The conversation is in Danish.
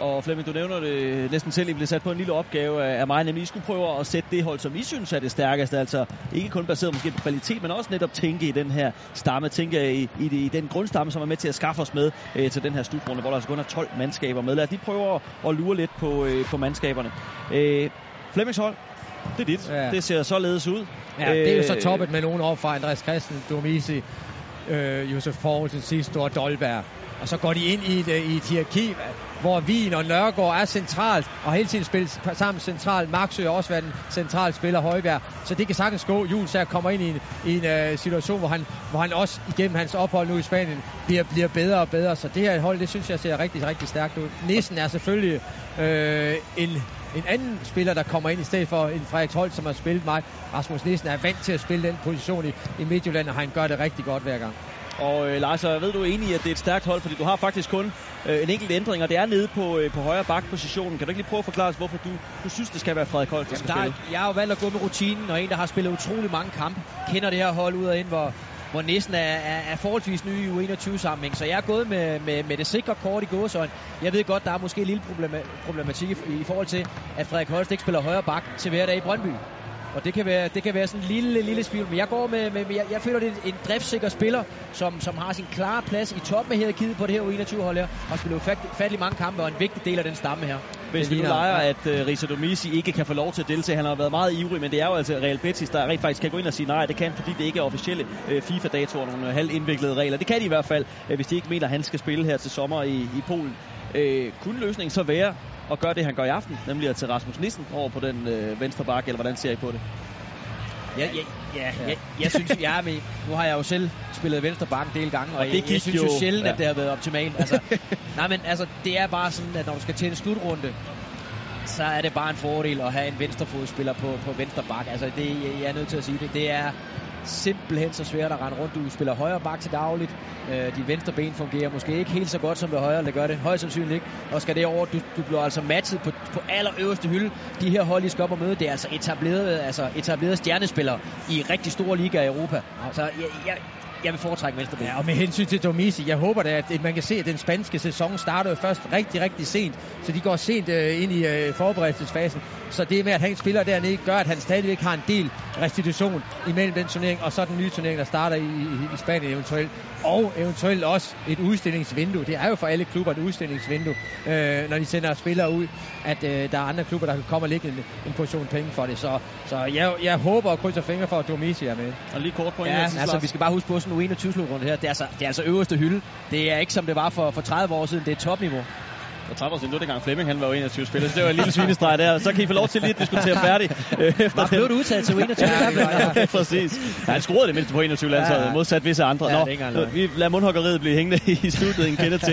og Flemming, du nævner det næsten selv, I blev sat på en lille opgave af mig, nemlig I skulle prøve at sætte det hold, som I synes er det stærkeste, altså ikke kun baseret måske på kvalitet, men også netop tænke i den her stamme, tænke i, i, i den grundstamme, som er med til at skaffe os med øh, til den her slutrunde, hvor der altså kun er 12 mandskaber med. Lad de prøver at, at lure lidt på, øh, på mandskaberne. Øh, Flemmings hold, det er dit. Ja. Det ser således ud. Ja, det er jo så øh, toppet med nogen op fra Andreas Christen, Domisi, øh, Josef Poulsen sidste år, Dolberg. Og så går de ind i et, øh, i et hierarki, hvor Wien og Nørgaard er centralt, og hele tiden spiller sammen centralt. Maxø har også været en central spiller, Højbjerg. Så det kan sagtens gå. Jules her kommer ind i en, i en uh, situation, hvor han, hvor han også igennem hans ophold nu i Spanien bliver, bliver bedre og bedre. Så det her hold, det synes jeg ser rigtig, rigtig stærkt ud. Nissen er selvfølgelig øh, en en anden spiller, der kommer ind i stedet for en Frederik Holt, som har spillet mig. Rasmus Nissen er vant til at spille den position i, i Midtjylland, og han gør det rigtig godt hver gang. Og øh, Lars, jeg ved du er enig i, at det er et stærkt hold, fordi du har faktisk kun øh, en enkelt ændring, og det er nede på, øh, på højre bakpositionen. Kan du ikke lige prøve at forklare os, hvorfor du, du synes, det skal være Frederik Holt, der skal der, spille? Jeg har jo valgt at gå med rutinen, og en, der har spillet utrolig mange kampe, kender det her hold ud og ind, hvor, hvor næsten er, er, er forholdsvis ny i U21-sammenhæng. Så jeg er gået med, med, med det sikre kort i gåsøjne. Jeg ved godt, der er måske en lille problematik i, i forhold til, at Frederik Holst ikke spiller højre bak til hverdag i Brøndby. Og det kan være, det kan være sådan en lille, lille spil. Men jeg går med, med, med jeg, jeg føler, det er en driftsikker spiller, som, som har sin klare plads i toppen af hierarkiet på det her U21-hold her. og spillet fattelig mange kampe og en vigtig del af den stamme her. Hvis vi nu leger, at uh, Risa Domisi ikke kan få lov til at deltage, han har været meget ivrig, men det er jo altså Real Betis, der rent faktisk kan gå ind og sige nej, det kan, fordi det ikke er officielle uh, FIFA-datoer, nogle uh, halvindviklede regler. Det kan de i hvert fald, uh, hvis de ikke mener, at han skal spille her til sommer i, i Polen. Uh, kunne løsningen så være og gør det, han gør i aften, nemlig at tage Rasmus Nissen over på den øh, venstre bakke, eller hvordan ser I på det? Ja, ja, ja, ja. Jeg, jeg synes, jeg er med. Nu har jeg jo selv spillet venstre bakke en del gange, og, og det jeg, jeg synes jo, jo sjældent, ja. at det har været optimalt. Altså, nej, men altså, det er bare sådan, at når du skal til en slutrunde, så er det bare en fordel at have en venstrefodspiller på, på venstre bak. Altså, det, jeg er nødt til at sige det. Det er simpelthen så svært at rende rundt. Du spiller højre bak til dagligt. Øh, dit venstre ben fungerer måske ikke helt så godt som det højre. Det gør det højst sandsynligt ikke. Og skal det over, du, du bliver altså matchet på, på allerøverste hylde. De her hold, I skal op og møde, det er altså etableret, altså etableret stjernespillere i rigtig store ligaer i Europa. Så jeg, jeg, jeg vil foretrække venstreben. Ja, og med hensyn til Domisi, jeg håber da, at man kan se, at den spanske sæson starter først rigtig, rigtig sent. Så de går sent uh, ind i uh, forberedelsesfasen. Så det med, at han spiller dernede, gør, at han stadigvæk har en del restitution imellem den turnering, og så den nye turnering, der starter i, i, i Spanien eventuelt. Og eventuelt også et udstillingsvindue. Det er jo for alle klubber et udstillingsvindue, uh, når de sender spillere ud, at uh, der er andre klubber, der kan komme og lægge en, en portion penge for det. Så, så jeg, jeg håber og krydser fingre for, at Domisi er med. Og lige kort på ja, altså, vi skal bare huske på, sådan U21-slutrunde her, det er, altså, det er altså øverste hylde. Det er ikke som det var for, for 30 år siden, det er topniveau. For 30 år siden, nu er det gang Flemming, han var jo 21 spiller, så det var en lille svinestreg der. Så kan I få lov til lige at diskutere færdig. Øh, efter blev du udtaget til 21 ja, ja, præcis. Ja, han scorede det mindste på 21 landsholdet, ja, ja. modsat visse andre. Ja, Nå, vi lader mundhuggeriet blive hængende i studiet en kende til.